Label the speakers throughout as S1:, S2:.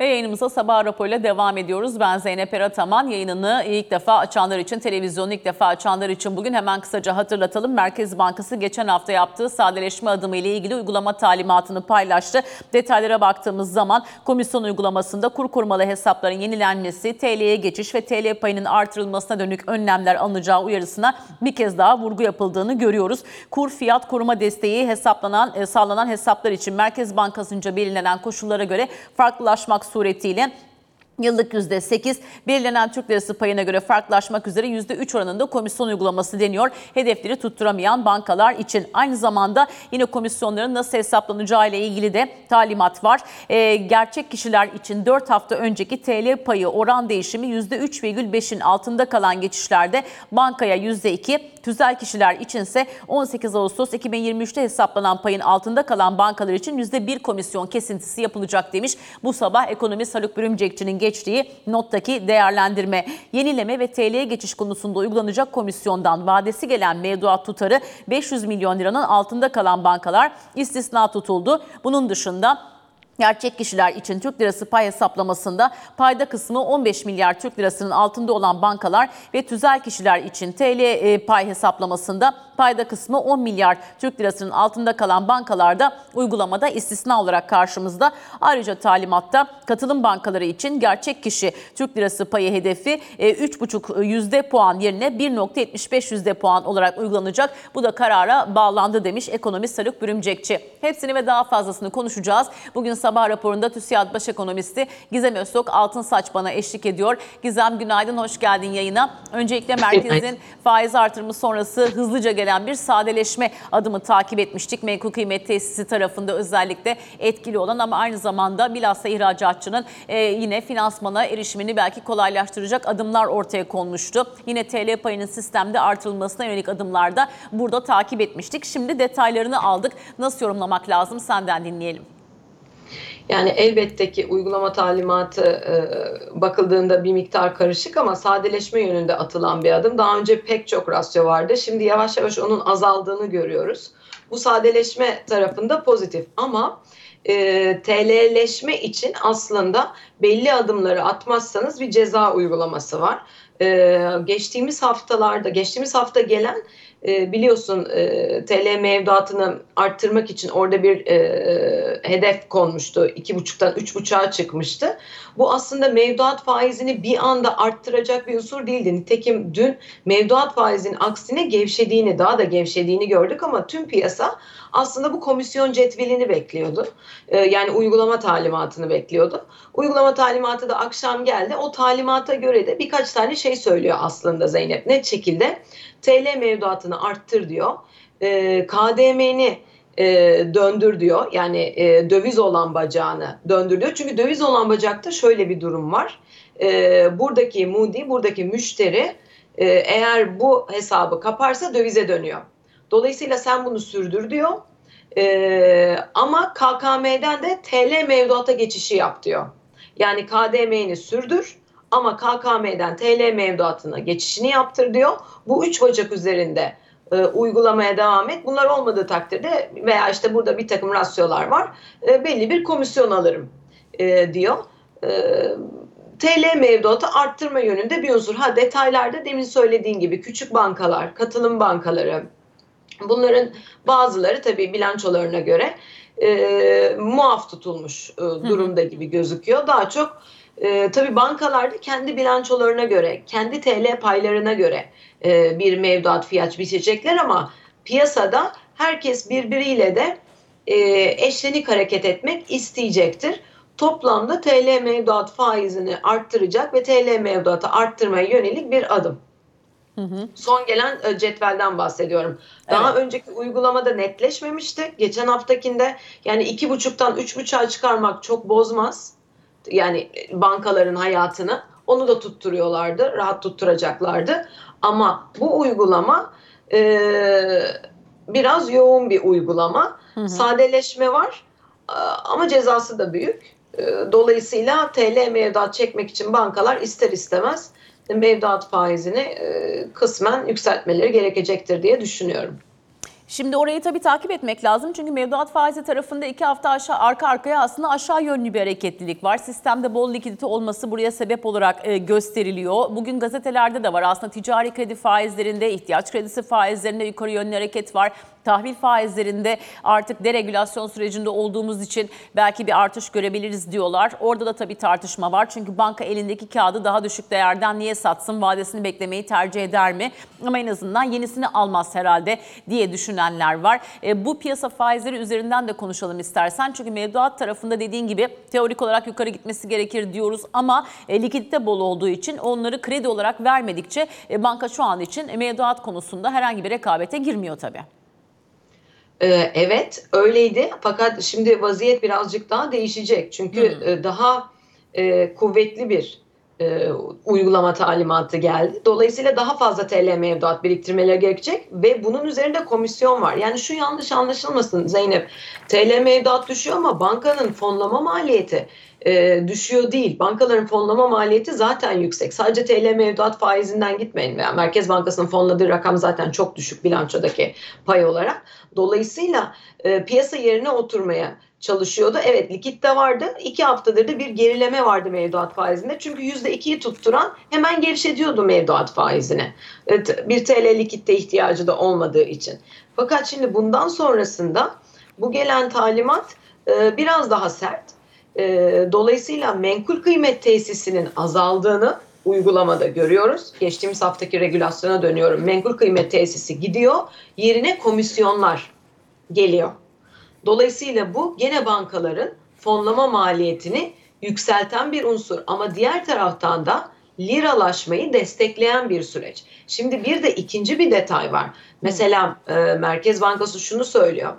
S1: Ve yayınımıza sabah raporuyla devam ediyoruz. Ben Zeynep Erataman. Yayınını ilk defa açanlar için, televizyonu ilk defa açanlar için bugün hemen kısaca hatırlatalım. Merkez Bankası geçen hafta yaptığı sadeleşme adımı ile ilgili uygulama talimatını paylaştı. Detaylara baktığımız zaman komisyon uygulamasında kur korumalı hesapların yenilenmesi, TL'ye geçiş ve TL payının artırılmasına dönük önlemler alınacağı uyarısına bir kez daha vurgu yapıldığını görüyoruz. Kur fiyat koruma desteği hesaplanan e, sağlanan hesaplar için Merkez Bankası'nca belirlenen koşullara göre farklılaşmak suretiyle Yıllık %8, belirlenen Türk lirası payına göre farklılaşmak üzere %3 oranında komisyon uygulaması deniyor. Hedefleri tutturamayan bankalar için. Aynı zamanda yine komisyonların nasıl hesaplanacağı ile ilgili de talimat var. Ee, gerçek kişiler için 4 hafta önceki TL payı oran değişimi %3,5'in altında kalan geçişlerde bankaya %2, tüzel kişiler içinse 18 Ağustos 2023'te hesaplanan payın altında kalan bankalar için %1 komisyon kesintisi yapılacak demiş. Bu sabah ekonomist Haluk Bürümcekçi'nin geçtiği nottaki değerlendirme, yenileme ve TL'ye geçiş konusunda uygulanacak komisyondan vadesi gelen mevduat tutarı 500 milyon liranın altında kalan bankalar istisna tutuldu. Bunun dışında Gerçek kişiler için Türk lirası pay hesaplamasında payda kısmı 15 milyar Türk lirasının altında olan bankalar ve tüzel kişiler için TL e, pay hesaplamasında payda kısmı 10 milyar Türk lirasının altında kalan bankalarda uygulamada istisna olarak karşımızda. Ayrıca talimatta katılım bankaları için gerçek kişi Türk lirası payı hedefi 3,5 e, yüzde puan yerine 1,75 yüzde puan olarak uygulanacak. Bu da karara bağlandı demiş ekonomist Haluk Bürümcekçi. Hepsini ve daha fazlasını konuşacağız. Bugün sabah raporunda TÜSİAD Baş Ekonomisti Gizem Öztok Altınsaç bana eşlik ediyor. Gizem günaydın, hoş geldin yayına. Öncelikle merkezin faiz artırımı sonrası hızlıca gelen bir sadeleşme adımı takip etmiştik. Menkul kıymet tesisi tarafında özellikle etkili olan ama aynı zamanda bilhassa ihracatçının e, yine finansmana erişimini belki kolaylaştıracak adımlar ortaya konmuştu. Yine TL payının sistemde artırılmasına yönelik adımlar da burada takip etmiştik. Şimdi detaylarını aldık. Nasıl yorumlamak lazım senden dinleyelim.
S2: Yani elbette ki uygulama talimatı e, bakıldığında bir miktar karışık ama sadeleşme yönünde atılan bir adım. Daha önce pek çok rasyo vardı. Şimdi yavaş yavaş onun azaldığını görüyoruz. Bu sadeleşme tarafında pozitif ama e, TL'leşme için aslında belli adımları atmazsanız bir ceza uygulaması var. E, geçtiğimiz haftalarda, geçtiğimiz hafta gelen e, biliyorsun e, TL mevduatını arttırmak için orada bir e, hedef konmuştu. 2,5'tan 3,5'a çıkmıştı. Bu aslında mevduat faizini bir anda arttıracak bir unsur değildi. Nitekim dün mevduat faizinin aksine gevşediğini, daha da gevşediğini gördük ama tüm piyasa aslında bu komisyon cetvelini bekliyordu. E, yani uygulama talimatını bekliyordu. Uygulama talimatı da akşam geldi. O talimata göre de birkaç tane şey söylüyor aslında Zeynep. Net şekilde TL mevduatını arttır diyor. E, KDM'ni e, döndür diyor. Yani e, döviz olan bacağını döndür diyor. Çünkü döviz olan bacakta şöyle bir durum var. E, buradaki Moody, buradaki müşteri e, eğer bu hesabı kaparsa dövize dönüyor. Dolayısıyla sen bunu sürdür diyor. E, ama KKM'den de TL mevduata geçişi yap diyor. Yani KDM'ni sürdür ama KKM'den TL mevduatına geçişini yaptır diyor. Bu üç bacak üzerinde e, uygulamaya devam et. Bunlar olmadığı takdirde veya işte burada bir takım rasyolar var. E, belli bir komisyon alırım e, diyor. E, TL mevduatı arttırma yönünde bir unsur. Ha detaylarda demin söylediğin gibi küçük bankalar, katılım bankaları, bunların bazıları tabii bilançolarına göre e, muaf tutulmuş e, durumda gibi gözüküyor. Daha çok e, tabii bankalarda kendi bilançolarına göre, kendi TL paylarına göre e, bir mevduat fiyat biçecekler ama piyasada herkes birbiriyle de e, eşlenik hareket etmek isteyecektir. Toplamda TL mevduat faizini arttıracak ve TL mevduatı arttırmaya yönelik bir adım. Hı hı. Son gelen e, cetvelden bahsediyorum. Daha evet. önceki uygulamada netleşmemişti. Geçen haftakinde yani iki buçuktan üç buçuğa çıkarmak çok bozmaz yani bankaların hayatını onu da tutturuyorlardı, rahat tutturacaklardı. Ama bu uygulama e, biraz yoğun bir uygulama. Hı hı. Sadeleşme var e, ama cezası da büyük. E, dolayısıyla TL mevduat çekmek için bankalar ister istemez mevduat faizini e, kısmen yükseltmeleri gerekecektir diye düşünüyorum.
S1: Şimdi orayı tabii takip etmek lazım. Çünkü mevduat faizi tarafında iki hafta aşağı arka arkaya aslında aşağı yönlü bir hareketlilik var. Sistemde bol likidite olması buraya sebep olarak e, gösteriliyor. Bugün gazetelerde de var aslında ticari kredi faizlerinde, ihtiyaç kredisi faizlerinde yukarı yönlü hareket var. Tahvil faizlerinde artık deregülasyon sürecinde olduğumuz için belki bir artış görebiliriz diyorlar. Orada da tabii tartışma var. Çünkü banka elindeki kağıdı daha düşük değerden niye satsın? Vadesini beklemeyi tercih eder mi? Ama en azından yenisini almaz herhalde diye düşünenler var. E, bu piyasa faizleri üzerinden de konuşalım istersen. Çünkü mevduat tarafında dediğin gibi teorik olarak yukarı gitmesi gerekir diyoruz ama e, likidite bol olduğu için onları kredi olarak vermedikçe e, banka şu an için mevduat konusunda herhangi bir rekabete girmiyor tabii.
S2: Ee, evet öyleydi fakat şimdi vaziyet birazcık daha değişecek. Çünkü
S1: Hmm.
S2: daha e, kuvvetli bir e, uygulama talimatı geldi. Dolayısıyla daha fazla TL mevduat biriktirmeleri gerekecek ve bunun üzerinde komisyon var. Yani şu yanlış anlaşılmasın Zeynep. TL mevduat düşüyor ama bankanın fonlama maliyeti e, düşüyor değil. Bankaların fonlama maliyeti zaten yüksek. Sadece TL mevduat faizinden gitmeyin. Veya Merkez Bankası'nın fonladığı rakam zaten çok düşük bilançodaki pay olarak. Dolayısıyla e, piyasa yerine oturmaya çalışıyordu. Evet likit de vardı. İki haftadır da bir gerileme vardı mevduat faizinde. Çünkü yüzde ikiyi tutturan hemen gevşetiyordu mevduat faizine. Bir TL likitte ihtiyacı da olmadığı için. Fakat şimdi bundan sonrasında bu gelen talimat e, biraz daha sert. E, dolayısıyla menkul kıymet tesisinin azaldığını uygulamada görüyoruz. Geçtiğimiz haftaki regülasyona dönüyorum. Menkul kıymet tesisi gidiyor. Yerine komisyonlar geliyor. Dolayısıyla bu gene bankaların fonlama maliyetini yükselten bir unsur ama diğer taraftan da liralaşmayı destekleyen bir süreç. Şimdi bir de ikinci bir detay var. Mesela e, Merkez Bankası şunu söylüyor.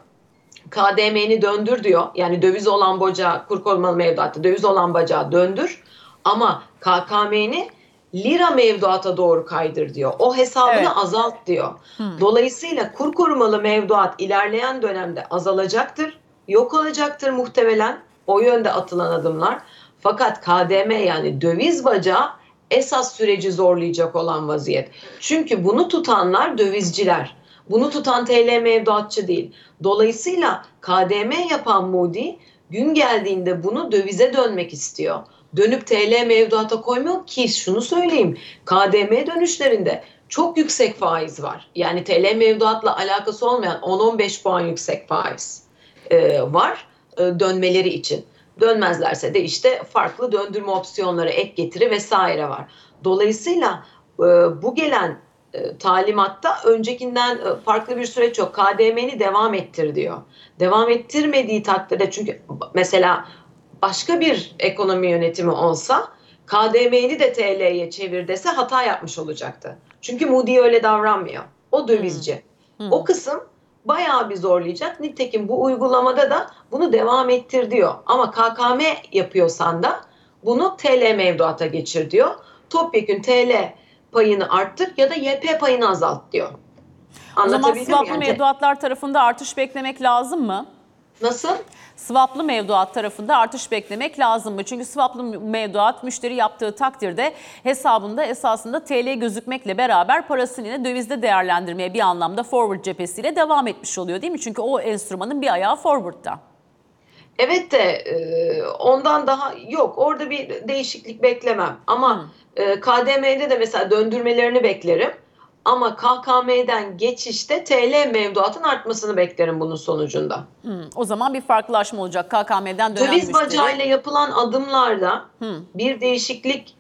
S2: KDM'ni döndür diyor. Yani döviz olan bacağı, kur korumalı mevduatta döviz olan bacağı döndür. Ama KKM'ni lira mevduata doğru kaydır diyor. O hesabını
S1: Evet.
S2: azalt diyor. Dolayısıyla kur korumalı mevduat ilerleyen dönemde azalacaktır. Yok olacaktır muhtemelen. O yönde atılan adımlar. Fakat KDM yani döviz bacağı esas süreci zorlayacak olan vaziyet. Çünkü bunu tutanlar dövizciler. Bunu tutan TL mevduatçı değil. Dolayısıyla KDM yapan Moody gün geldiğinde bunu dövize dönmek istiyor. Dönüp TL mevduata koymuyor ki şunu söyleyeyim. KDM dönüşlerinde çok yüksek faiz var. Yani TL mevduatla alakası olmayan 10-15 puan yüksek faiz e, var e, dönmeleri için. Dönmezlerse de işte farklı döndürme opsiyonları, ek getiri vesaire var. Dolayısıyla e, bu gelen e, talimatta öncekinden e, farklı bir süreç yok. KDM'ni devam ettir diyor. Devam ettirmediği takdirde çünkü mesela başka bir ekonomi yönetimi olsa KDM'ni de TL'ye çevir dese hata yapmış olacaktı. Çünkü Moody öyle davranmıyor. O dövizci.
S1: Hmm.
S2: O kısım bayağı bir zorlayacak. Nitekim bu uygulamada da bunu devam ettir diyor. Ama KKM yapıyorsan da bunu TL mevduata geçir diyor. Topyekün TL payını arttır ya da YP payını azalt diyor.
S1: O zaman swaplı
S2: Yani
S1: mevduatlar tarafında artış beklemek lazım mı?
S2: Nasıl?
S1: Swaplı mevduat tarafında artış beklemek lazım mı? Çünkü swaplı mevduat müşteri yaptığı takdirde hesabında esasında TL gözükmekle beraber parasını yine dövizde değerlendirmeye bir anlamda forward cephesiyle devam etmiş oluyor değil mi? Çünkü o enstrümanın bir ayağı forward'da.
S2: Evet de e, ondan daha yok. Orada bir değişiklik beklemem. Ama e, KDM'de de mesela döndürmelerini beklerim. Ama KKM'den geçişte TL mevduatın artmasını beklerim bunun sonucunda.
S1: Hmm, O zaman bir farklılaşma olacak KKM'den dönen
S2: Döviz
S1: müşteri.
S2: bacağıyla yapılan adımlarda
S1: Hı.
S2: bir değişiklik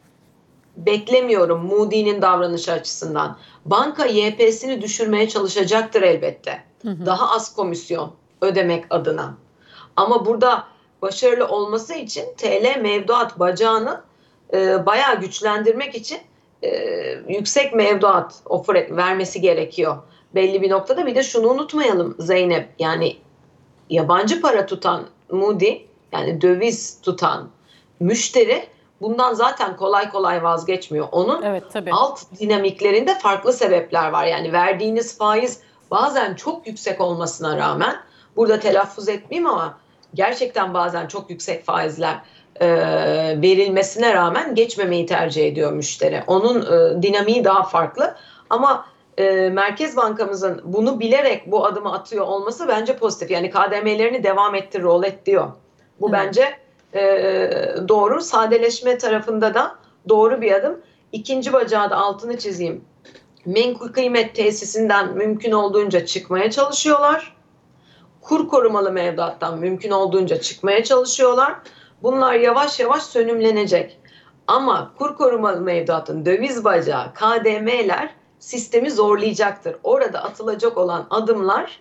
S2: beklemiyorum Moody'nin davranışı açısından. Banka YP'sini düşürmeye çalışacaktır elbette. Daha az komisyon ödemek adına. Ama burada başarılı olması için TL mevduat bacağını e, bayağı güçlendirmek için e, yüksek mevduat offer vermesi gerekiyor. Belli bir noktada bir de şunu unutmayalım Zeynep. Yani yabancı para tutan Moody yani döviz tutan müşteri bundan zaten kolay kolay vazgeçmiyor. Onun
S1: Evet tabii.
S2: alt dinamiklerinde farklı sebepler var. Yani verdiğiniz faiz bazen çok yüksek olmasına rağmen burada telaffuz etmeyeyim ama gerçekten bazen çok yüksek faizler e, verilmesine rağmen geçmemeyi tercih ediyor müşteri. Onun e, dinamiği daha farklı ama e, Merkez Bankamızın bunu bilerek bu adımı atıyor olması bence pozitif. Yani KDM'lerini devam ettir, rol et diyor. Bu
S1: Hı.
S2: bence e, doğru. Sadeleşme tarafında da doğru bir adım. İkinci bacağı da altını çizeyim. Menkul kıymet tesisinden mümkün olduğunca çıkmaya çalışıyorlar. Kur korumalı mevduattan mümkün olduğunca çıkmaya çalışıyorlar. Bunlar yavaş yavaş sönümlenecek. Ama kur korumalı mevduatın döviz bacağı, KDM'ler sistemi zorlayacaktır. Orada atılacak olan adımlar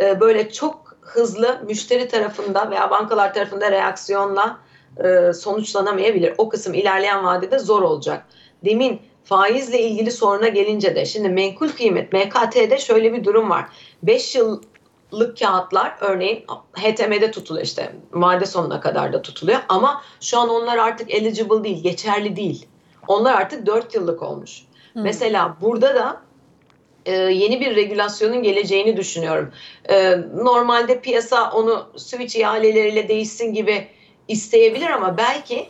S2: e, böyle çok hızlı müşteri tarafında veya bankalar tarafında reaksiyonla e, sonuçlanamayabilir. O kısım ilerleyen vadede zor olacak. Demin faizle ilgili soruna gelince de şimdi menkul kıymet MKT'de şöyle bir durum var. 5 yıllık kağıtlar örneğin HTM'de tutuluyor işte vade sonuna kadar da tutuluyor ama şu an onlar artık eligible değil, geçerli değil. Onlar artık 4 yıllık olmuş.
S1: Hı.
S2: Mesela burada da e, yeni bir regülasyonun geleceğini düşünüyorum. E, normalde piyasa onu switch ihaleleriyle değişsin gibi isteyebilir ama belki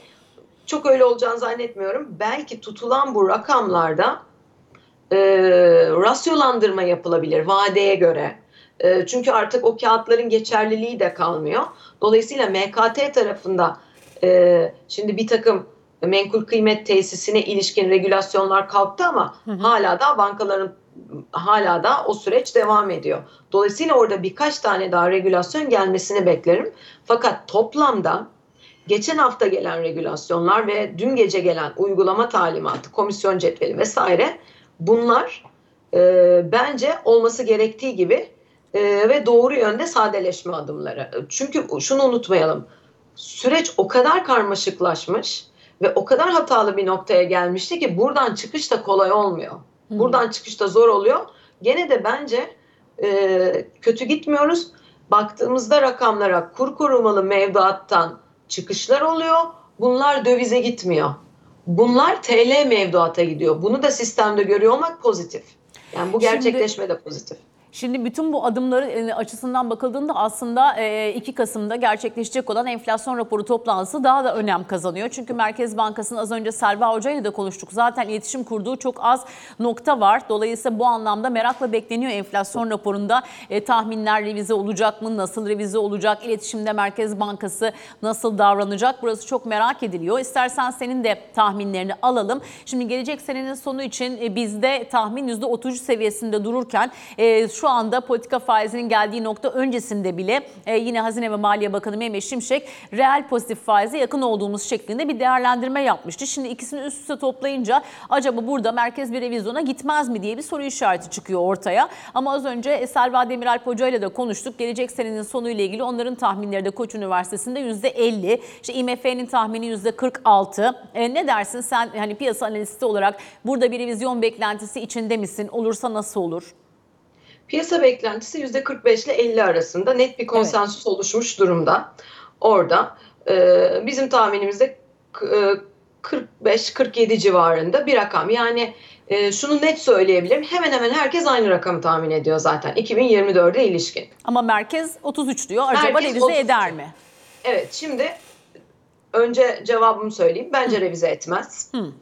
S2: çok öyle olacağını zannetmiyorum. Belki tutulan bu rakamlarda e, rasyolandırma yapılabilir vadeye göre. E, çünkü artık o kağıtların geçerliliği de kalmıyor. Dolayısıyla MKT tarafında e, şimdi bir takım menkul kıymet tesisine ilişkin regülasyonlar kalktı ama
S1: Hı hı.
S2: hala da bankaların hala da o süreç devam ediyor. Dolayısıyla orada birkaç tane daha regülasyon gelmesini beklerim. Fakat toplamda geçen hafta gelen regülasyonlar ve dün gece gelen uygulama talimatı, komisyon cetveli vesaire bunlar e, bence olması gerektiği gibi e, ve doğru yönde sadeleşme adımları. Çünkü şunu unutmayalım. Süreç o kadar karmaşıklaşmış ve o kadar hatalı bir noktaya gelmişti ki buradan çıkış da kolay olmuyor.
S1: Hı.
S2: Buradan çıkış da zor oluyor. Gene de bence e, kötü gitmiyoruz. Baktığımızda rakamlara kur korumalı mevduattan çıkışlar oluyor. Bunlar dövize gitmiyor. Bunlar TL mevduata gidiyor. Bunu da sistemde görüyor olmak pozitif. Yani bu
S1: Şimdi-
S2: gerçekleşme de pozitif.
S1: Şimdi bütün bu adımları e, açısından bakıldığında aslında e, 2 Kasım'da gerçekleşecek olan enflasyon raporu toplantısı daha da önem kazanıyor. Çünkü Merkez Bankası'nın az önce Selva Hoca ile konuştuk. Zaten iletişim kurduğu çok az nokta var. Dolayısıyla bu anlamda merakla bekleniyor enflasyon raporunda e, tahminler revize olacak mı? Nasıl revize olacak? İletişimde Merkez Bankası nasıl davranacak? Burası çok merak ediliyor. İstersen senin de tahminlerini alalım. Şimdi gelecek senenin sonu için e, bizde tahmin %33 seviyesinde dururken e, şu anda politika faizinin geldiği nokta öncesinde bile e, yine Hazine ve Maliye Bakanı Mehmet Şimşek reel pozitif faize yakın olduğumuz şeklinde bir değerlendirme yapmıştı. Şimdi ikisini üst üste toplayınca acaba burada merkez bir revizyona gitmez mi diye bir soru işareti çıkıyor ortaya. Ama az önce Selva Demiralp Hoca ile de konuştuk. Gelecek senenin sonu ile ilgili onların tahminleri de Koç Üniversitesi'nde %50. İşte IMF'nin tahmini %46. E, ne dersin sen hani piyasa analisti olarak burada bir revizyon beklentisi içinde misin? Olursa nasıl olur?
S2: Piyasa beklentisi %45 ile 50 arasında net bir konsensus oluşmuş durumda. Orada e, bizim tahminimizde e, 45-47 civarında bir rakam. Yani e, şunu net söyleyebilirim. Hemen hemen herkes aynı rakamı tahmin ediyor zaten 2024'e ilişkin.
S1: Ama merkez 33 diyor. Acaba
S2: Merkez
S1: revize
S2: 33.
S1: eder mi?
S2: Evet şimdi önce cevabımı söyleyeyim. Bence revize etmez.
S1: Hı.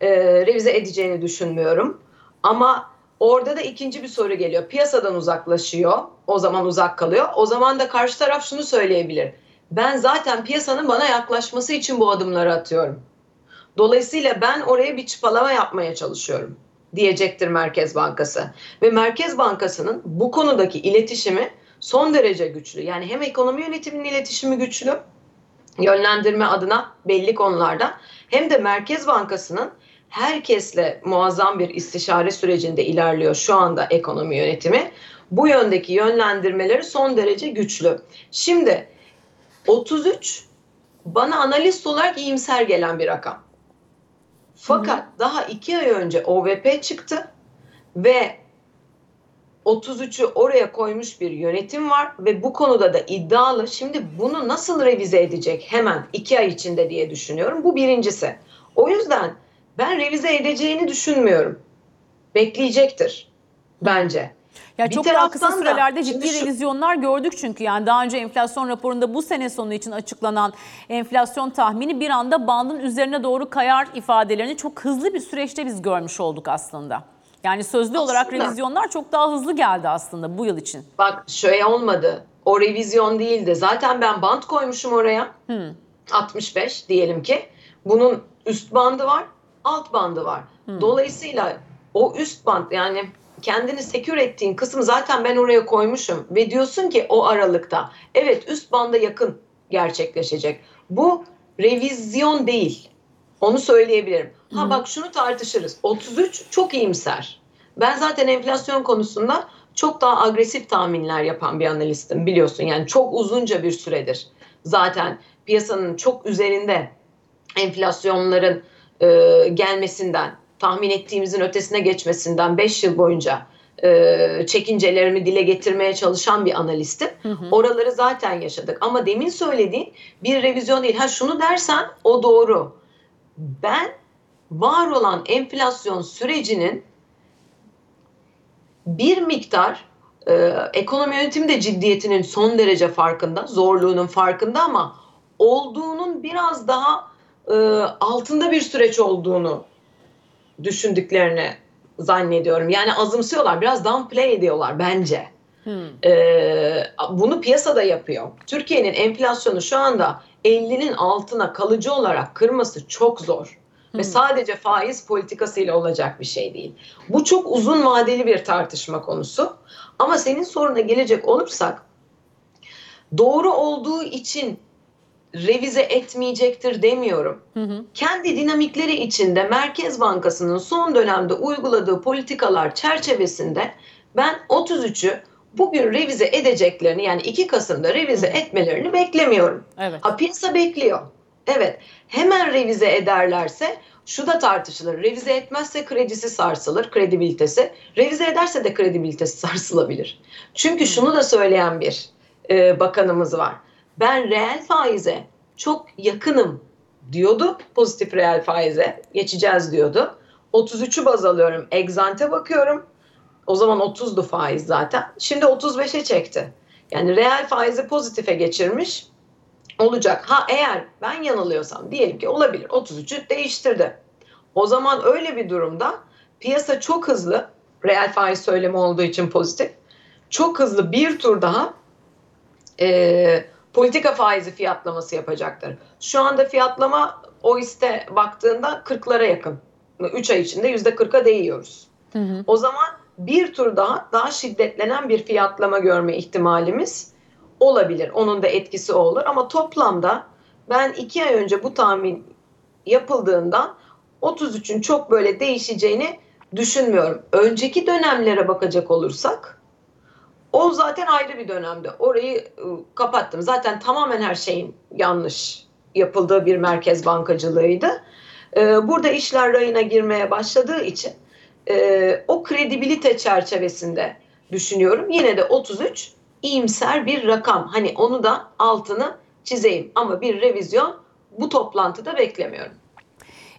S2: Ee, revize edeceğini düşünmüyorum. Ama orada da ikinci bir soru geliyor. Piyasadan uzaklaşıyor. O zaman uzak kalıyor. O zaman da karşı taraf şunu söyleyebilir. Ben zaten piyasanın bana yaklaşması için bu adımları atıyorum. Dolayısıyla ben oraya bir çıpalama yapmaya çalışıyorum diyecektir Merkez Bankası. Ve Merkez Bankası'nın bu konudaki iletişimi son derece güçlü. Yani hem ekonomi yönetiminin iletişimi güçlü, yönlendirme adına belli konularda hem de Merkez Bankası'nın herkesle muazzam bir istişare sürecinde ilerliyor şu anda ekonomi yönetimi. Bu yöndeki yönlendirmeleri son derece güçlü. Şimdi 33 bana analist olarak iyimser gelen bir rakam. Fakat daha iki ay önce OVP çıktı ve 33'ü oraya koymuş bir yönetim var ve bu konuda da iddialı. Şimdi bunu nasıl revize edecek hemen iki ay içinde diye düşünüyorum. Bu birincisi. O yüzden ben revize edeceğini düşünmüyorum. Bekleyecektir bence.
S1: Ya
S2: Bir
S1: çok daha kısa
S2: da
S1: sürelerde
S2: şimdi
S1: ciddi
S2: şu-
S1: revizyonlar gördük çünkü yani daha önce enflasyon raporunda bu sene sonu için açıklanan enflasyon tahmini bir anda bandın üzerine doğru kayar ifadelerini çok hızlı bir süreçte biz görmüş olduk aslında. Yani sözlü olarak
S2: Aslında-
S1: revizyonlar çok daha hızlı geldi aslında bu yıl için.
S2: Bak şöyle olmadı. O revizyon değildi. Zaten ben bant koymuşum oraya. 65 diyelim ki. Bunun üst bandı var, alt bandı var. Dolayısıyla o üst band yani kendini sekür ettiğin kısmı zaten ben oraya koymuşum ve diyorsun ki o aralıkta evet üst banda yakın gerçekleşecek. Bu revizyon değil. Onu söyleyebilirim. Ha bak şunu tartışırız. 33 çok iyimser. Ben zaten enflasyon konusunda çok daha agresif tahminler yapan bir analistim biliyorsun. Yani çok uzunca bir süredir zaten piyasanın çok üzerinde enflasyonların e, gelmesinden, tahmin ettiğimizin ötesine geçmesinden 5 yıl boyunca e, çekincelerimi dile getirmeye çalışan bir analistim. Oraları zaten yaşadık. Ama demin söylediğin bir revizyon değil. Ha şunu dersen o doğru. Ben var olan enflasyon sürecinin bir miktar e, ekonomi yönetimi de ciddiyetinin son derece farkında, zorluğunun farkında ama olduğunun biraz daha e, altında bir süreç olduğunu düşündüklerini zannediyorum. Yani azımsıyorlar, biraz downplay ediyorlar bence. Ee, bunu piyasada yapıyor. Türkiye'nin enflasyonu şu anda 50'nin altına kalıcı olarak kırması çok zor. Ve sadece faiz politikasıyla olacak bir şey değil. Bu çok uzun vadeli bir tartışma konusu. Ama senin soruna gelecek olursak doğru olduğu için revize etmeyecektir demiyorum. Kendi dinamikleri içinde Merkez Bankası'nın son dönemde uyguladığı politikalar çerçevesinde ben 33'ü bugün revize edeceklerini yani 2 Kasım'da revize etmelerini beklemiyorum.
S1: Evet.
S2: Ha piyasa bekliyor. Evet. Hemen revize ederlerse şu da tartışılır. Revize etmezse kredisi sarsılır, kredibilitesi. Revize ederse de kredibilitesi sarsılabilir. Çünkü şunu da söyleyen bir e, bakanımız var. Ben reel faize çok yakınım diyordu. Pozitif reel faize geçeceğiz diyordu. 33'ü baz alıyorum. Egzante bakıyorum. O zaman 30'du faiz zaten. Şimdi 35'e çekti. Yani reel faizi pozitife geçirmiş olacak. Ha eğer ben yanılıyorsam diyelim ki olabilir 33'ü değiştirdi. O zaman öyle bir durumda piyasa çok hızlı reel faiz söylemi olduğu için pozitif çok hızlı bir tur daha e, politika faizi fiyatlaması yapacaktır. Şu anda fiyatlama o iste baktığında 40'lara yakın. 3 ay içinde %40'a değiyoruz. O zaman bir tur daha daha şiddetlenen bir fiyatlama görme ihtimalimiz olabilir. Onun da etkisi olur ama toplamda ben iki ay önce bu tahmin yapıldığında 33'ün çok böyle değişeceğini düşünmüyorum. Önceki dönemlere bakacak olursak o zaten ayrı bir dönemde. Orayı ıı, kapattım. Zaten tamamen her şeyin yanlış yapıldığı bir merkez bankacılığıydı. Burada işler rayına girmeye başladığı için o kredibilite çerçevesinde düşünüyorum. Yine de 33 iyimser bir rakam. Hani onu da altını çizeyim. Ama bir revizyon bu toplantıda beklemiyorum.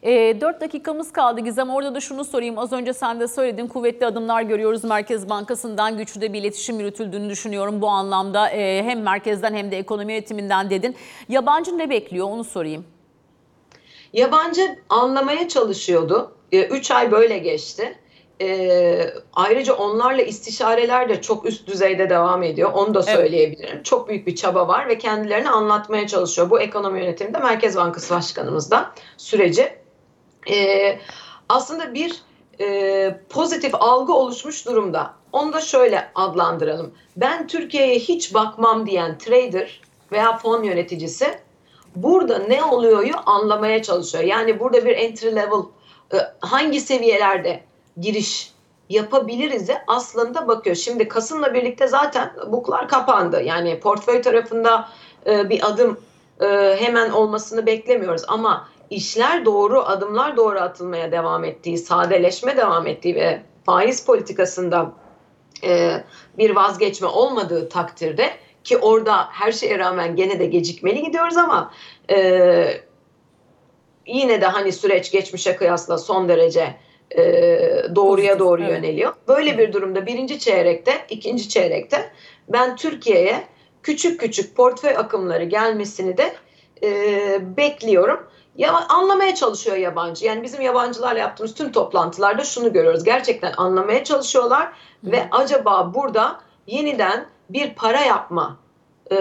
S1: E, 4 dakikamız kaldı Gizem. Orada da şunu sorayım. Az önce sen de söyledin. Kuvvetli adımlar görüyoruz. Merkez Bankası'ndan güçlü de bir iletişim yürütüldüğünü düşünüyorum bu anlamda. E, hem merkezden hem de ekonomi yönetiminden dedin. Yabancı ne bekliyor onu sorayım.
S2: Yabancı anlamaya çalışıyordu. 3 ay böyle geçti. E, ayrıca onlarla istişareler de çok üst düzeyde devam ediyor. Onu da
S1: Evet.
S2: söyleyebilirim. Çok büyük bir çaba var ve kendilerini anlatmaya çalışıyor. Bu ekonomi yönetiminde Merkez Bankası Başkanımız da süreci. E, aslında bir e, pozitif algı oluşmuş durumda. Onu da şöyle adlandıralım. Ben Türkiye'ye hiç bakmam diyen trader veya fon yöneticisi burada ne oluyor'yu anlamaya çalışıyor. Yani burada bir entry level e, hangi seviyelerde giriş yapabiliriz de aslında bakıyor. Şimdi Kasım'la birlikte zaten buklar kapandı. Yani portföy tarafında e, bir adım e, hemen olmasını beklemiyoruz ama işler doğru, adımlar doğru atılmaya devam ettiği, sadeleşme devam ettiği ve faiz politikasında e, bir vazgeçme olmadığı takdirde ki orada her şeye rağmen gene de gecikmeli gidiyoruz ama e, yine de hani süreç geçmişe kıyasla son derece e, doğruya doğru
S1: evet.
S2: yöneliyor. Böyle bir durumda birinci çeyrekte, ikinci çeyrekte ben Türkiye'ye küçük küçük portföy akımları gelmesini de e, bekliyorum. Ya anlamaya çalışıyor yabancı. Yani bizim yabancılarla yaptığımız tüm toplantılarda şunu görüyoruz. Gerçekten anlamaya çalışıyorlar ve acaba burada yeniden bir para yapma e,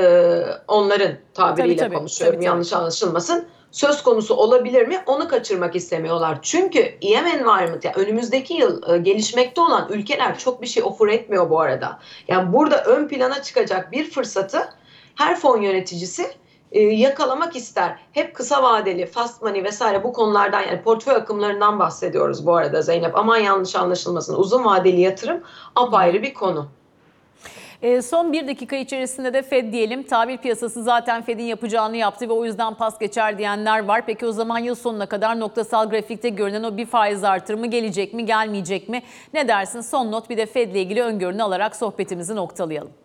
S2: onların tabiriyle
S1: Tabii, tabii,
S2: konuşuyorum
S1: tabii, tabii.
S2: yanlış anlaşılmasın. Söz konusu olabilir mi? Onu kaçırmak istemiyorlar. Çünkü EM Environment yani önümüzdeki yıl e, gelişmekte olan ülkeler çok bir şey offer etmiyor bu arada. Yani burada ön plana çıkacak bir fırsatı her fon yöneticisi e, yakalamak ister. Hep kısa vadeli, fast money vesaire bu konulardan yani portföy akımlarından bahsediyoruz bu arada Zeynep. Aman yanlış anlaşılmasın. Uzun vadeli yatırım apayrı bir konu.
S1: E, son bir dakika içerisinde de Fed diyelim. Tabir piyasası zaten Fed'in yapacağını yaptı ve o yüzden pas geçer diyenler var. Peki o zaman yıl sonuna kadar noktasal grafikte görünen o bir faiz artırımı gelecek mi, gelmeyecek mi? Ne dersin? Son not bir de Fed ile ilgili öngörünü alarak sohbetimizi noktalayalım.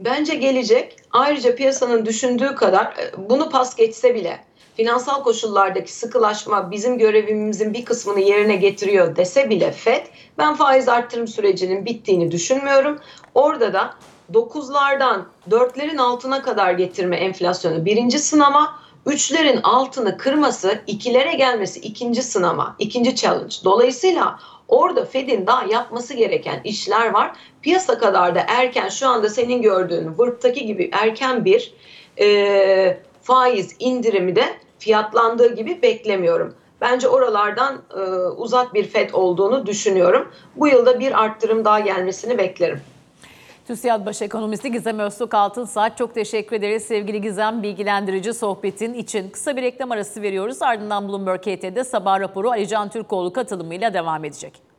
S2: Bence gelecek. Ayrıca piyasanın düşündüğü kadar e, bunu pas geçse bile finansal koşullardaki sıkılaşma bizim görevimizin bir kısmını yerine getiriyor dese bile FED ben faiz arttırım sürecinin bittiğini düşünmüyorum. Orada da 9'lardan 4'lerin altına kadar getirme enflasyonu birinci sınama, 3'lerin altını kırması, ikilere gelmesi ikinci sınama, ikinci challenge. Dolayısıyla orada Fed'in daha yapması gereken işler var. Piyasa kadar da erken şu anda senin gördüğün Vırp'taki gibi erken bir e, faiz indirimi de fiyatlandığı gibi beklemiyorum. Bence oralardan e, uzak bir FED olduğunu düşünüyorum. Bu yılda bir arttırım daha gelmesini beklerim.
S1: TÜSİAD Baş Ekonomisti Gizem Öztürk Altın Saat çok teşekkür ederiz sevgili Gizem bilgilendirici sohbetin için. Kısa bir reklam arası veriyoruz ardından Bloomberg HT'de sabah raporu Ali Can Türkoğlu katılımıyla devam edecek.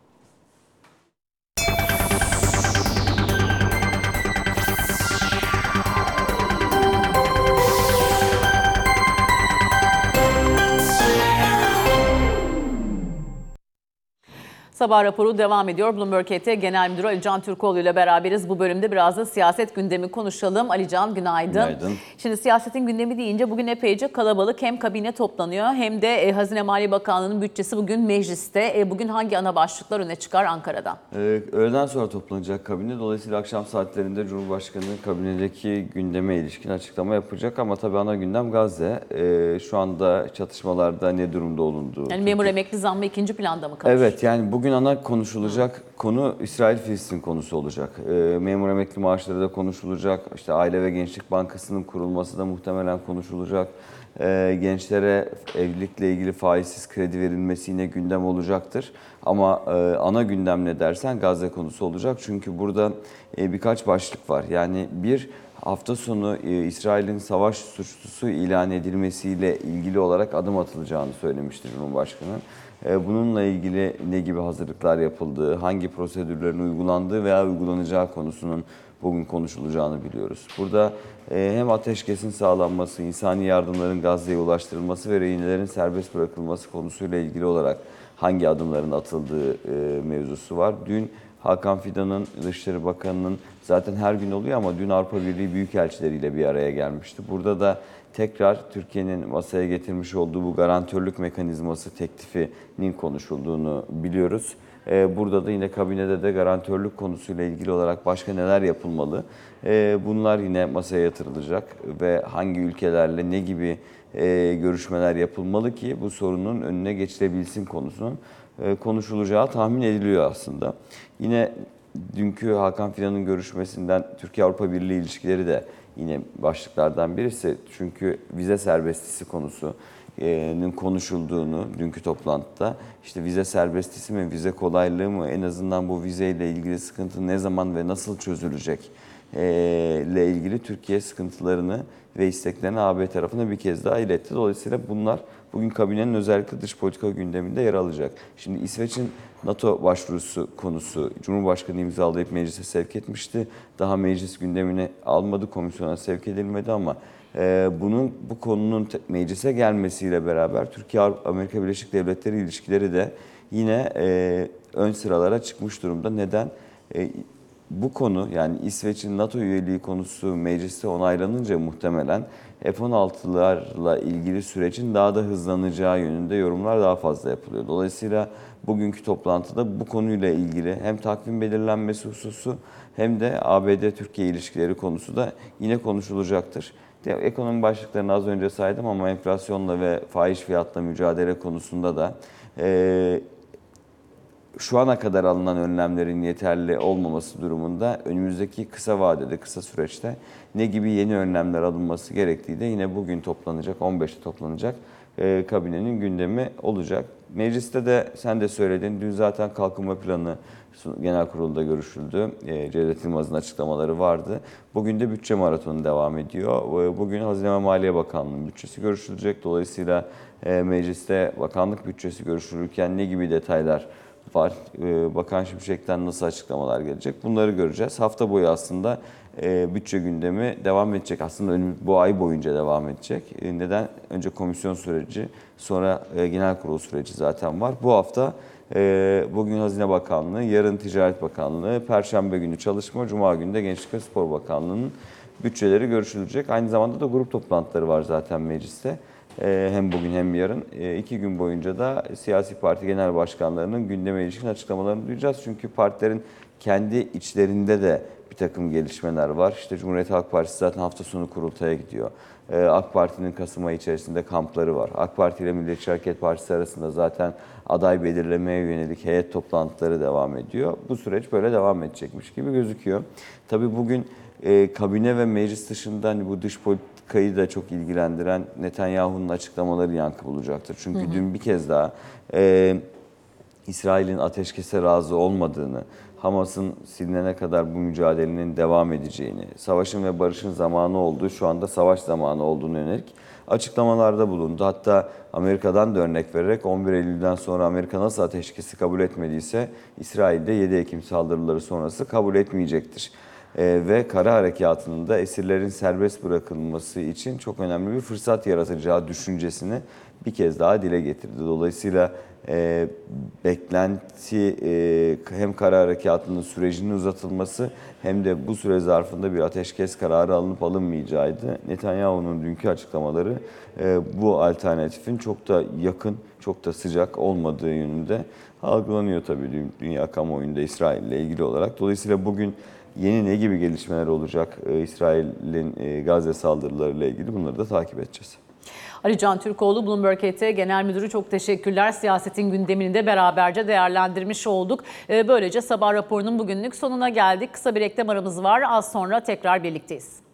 S1: Sabah raporu devam ediyor. Bloomberg HT Genel Müdürü Ali Can Türkoğlu ile beraberiz. Bu bölümde biraz da siyaset gündemi konuşalım. Ali Can günaydın.
S3: Günaydın.
S1: Şimdi siyasetin gündemi deyince bugün epeyce kalabalık. Hem kabine toplanıyor hem de e, Hazine Maliye Bakanlığı'nın bütçesi bugün mecliste. E, bugün hangi ana başlıklar öne çıkar Ankara'dan?
S3: Ee, öğleden sonra toplanacak kabine. Dolayısıyla akşam saatlerinde Cumhurbaşkanı kabinedeki gündeme ilişkin açıklama yapacak. Ama tabii ana gündem Gazze. Ee, şu anda çatışmalarda ne durumda olunduğu.
S1: Yani memur emekli zammı ikinci planda mı kalır?
S3: Evet yani bugün ana konuşulacak konu İsrail-Filistin konusu olacak. Ee, memur emekli maaşları da konuşulacak. İşte Aile ve Gençlik Bankası'nın kurulması da muhtemelen konuşulacak. Ee, gençlere evlilikle ilgili faizsiz kredi verilmesi yine gündem olacaktır. Ama e, ana gündem ne dersen Gazze konusu olacak. Çünkü burada e, birkaç başlık var. Yani bir hafta sonu e, İsrail'in savaş suçlusu ilan edilmesiyle ilgili olarak adım atılacağını söylemişti Cumhurbaşkanı. E, Bununla ilgili ne gibi hazırlıklar yapıldığı, hangi prosedürlerin uygulandığı veya uygulanacağı konusunun bugün konuşulacağını biliyoruz. Burada e, hem ateşkesin sağlanması, insani yardımların Gazze'ye ulaştırılması ve rehinelerin serbest bırakılması konusuyla ilgili olarak hangi adımların atıldığı e, mevzusu var. Dün Hakan Fidan'ın, Dışişleri Bakanı'nın zaten her gün oluyor ama dün Avrupa Birliği büyükelçileriyle bir araya gelmişti. Burada da tekrar Türkiye'nin masaya getirmiş olduğu bu garantörlük mekanizması teklifinin konuşulduğunu biliyoruz. Ee, Burada da yine kabinede de garantörlük konusuyla ilgili olarak başka neler yapılmalı? Ee, Bunlar yine masaya yatırılacak ve hangi ülkelerle ne gibi e, görüşmeler yapılmalı ki bu sorunun önüne geçilebilsin konusunun e, konuşulacağı tahmin ediliyor aslında. Yine dünkü Hakan Fidan'ın görüşmesinden Türkiye-Avrupa Birliği ilişkileri de yine başlıklardan birisi. Çünkü vize serbestisi konusunun konuşulduğunu dünkü toplantıda işte vize serbestisi mi, vize kolaylığı mı, en azından bu vizeyle ilgili sıkıntı ne zaman ve nasıl çözülecek e, ile ilgili Türkiye sıkıntılarını ve isteklerini AB tarafına bir kez daha iletti. Dolayısıyla bunlar bugün kabinenin özellikle dış politika gündeminde yer alacak. Şimdi İsveç'in NATO başvurusu konusu Cumhurbaşkanı imzalayıp meclise sevk etmişti. Daha meclis gündemine almadı, komisyona sevk edilmedi ama e, bunun bu konunun meclise gelmesiyle beraber Türkiye-Amerika Birleşik Devletleri ilişkileri de yine e, ön sıralara çıkmış durumda. Neden? E, bu konu yani İsveç'in NATO üyeliği konusu mecliste onaylanınca muhtemelen F-16'larla ilgili sürecin daha da hızlanacağı yönünde yorumlar daha fazla yapılıyor. Dolayısıyla bugünkü toplantıda bu konuyla ilgili hem takvim belirlenmesi hususu hem de ABD-Türkiye ilişkileri konusu da yine konuşulacaktır. Ekonomi başlıklarını az önce saydım ama enflasyonla ve fahiş fiyatla mücadele konusunda da şu ana kadar alınan önlemlerin yeterli olmaması durumunda önümüzdeki kısa vadede, kısa süreçte ne gibi yeni önlemler alınması gerektiği de yine bugün toplanacak, 15'te toplanacak e, kabinenin gündemi olacak. Mecliste de sen de söyledin, dün zaten kalkınma planı genel kurulda görüşüldü. E, Cevdet Yılmaz'ın açıklamaları vardı. Bugün de bütçe maratonu devam ediyor. E, Bugün Hazine ve Maliye Bakanlığı'nın bütçesi görüşülecek. Dolayısıyla e, mecliste bakanlık bütçesi görüşülürken ne gibi detaylar var. Ee, Bakan Şimşek'ten nasıl açıklamalar gelecek? Bunları göreceğiz. Hafta boyu aslında e, bütçe gündemi devam edecek. Aslında bu ay boyunca devam edecek. E, Neden? Önce komisyon süreci, sonra e, genel kurul süreci zaten var. Bu hafta bugün Hazine Bakanlığı, yarın Ticaret Bakanlığı, Perşembe günü Çalışma, Cuma günü de Gençlik ve Spor Bakanlığı'nın bütçeleri görüşülecek. Aynı zamanda da grup toplantıları var zaten mecliste. Ee, hem bugün hem yarın Ee, iki gün boyunca da siyasi parti genel başkanlarının gündeme ilişkin açıklamalarını duyacağız. Çünkü partilerin kendi içlerinde de bir takım gelişmeler var. İşte Cumhuriyet Halk Partisi zaten hafta sonu kurultaya gidiyor. Ee, AK Parti'nin Kasım ayı içerisinde kampları var. AK Parti ile Milliyetçi Hareket Partisi arasında zaten aday belirlemeye yönelik heyet toplantıları devam ediyor. Bu süreç böyle devam edecekmiş gibi gözüküyor. Tabii bugün e, kabine ve meclis dışında hani bu dış politikayı da çok ilgilendiren Netanyahu'nun açıklamaları yankı bulacaktır. Çünkü dün bir kez daha e, İsrail'in ateşkese razı olmadığını, Hamas'ın silinene kadar bu mücadelenin devam edeceğini, savaşın ve barışın zamanı olduğu, şu anda savaş zamanı olduğunu yönelik açıklamalarda bulundu. Hatta Amerika'dan da örnek vererek 11 Eylül'den sonra Amerika nasıl ateşkesi kabul etmediyse İsrail'de 7 Ekim saldırıları sonrası kabul etmeyecektir. Ee, ve kara harekatının da esirlerin serbest bırakılması için çok önemli bir fırsat yaratacağı düşüncesini bir kez daha dile getirdi. Dolayısıyla e, beklenti e, hem kara harekatının sürecinin uzatılması hem de bu süre zarfında bir ateşkes kararı alınıp alınmayacağıydı. Netanyahu'nun dünkü açıklamaları e, bu alternatifin çok da yakın, çok da sıcak olmadığı yönünde algılanıyor tabii dü- dünya kamuoyunda İsrail ile ilgili olarak. Dolayısıyla bugün yeni ne gibi gelişmeler olacak e, İsrail'in e, Gazze saldırılarıyla ilgili bunları da takip edeceğiz.
S1: Ali Can Türkoğlu, Bloomberg HT Genel Müdürü çok teşekkürler. Siyasetin gündemini de beraberce değerlendirmiş olduk. Ee, Böylece sabah raporunun bugünlük sonuna geldik. Kısa bir reklam aramız var. Az sonra tekrar birlikteyiz.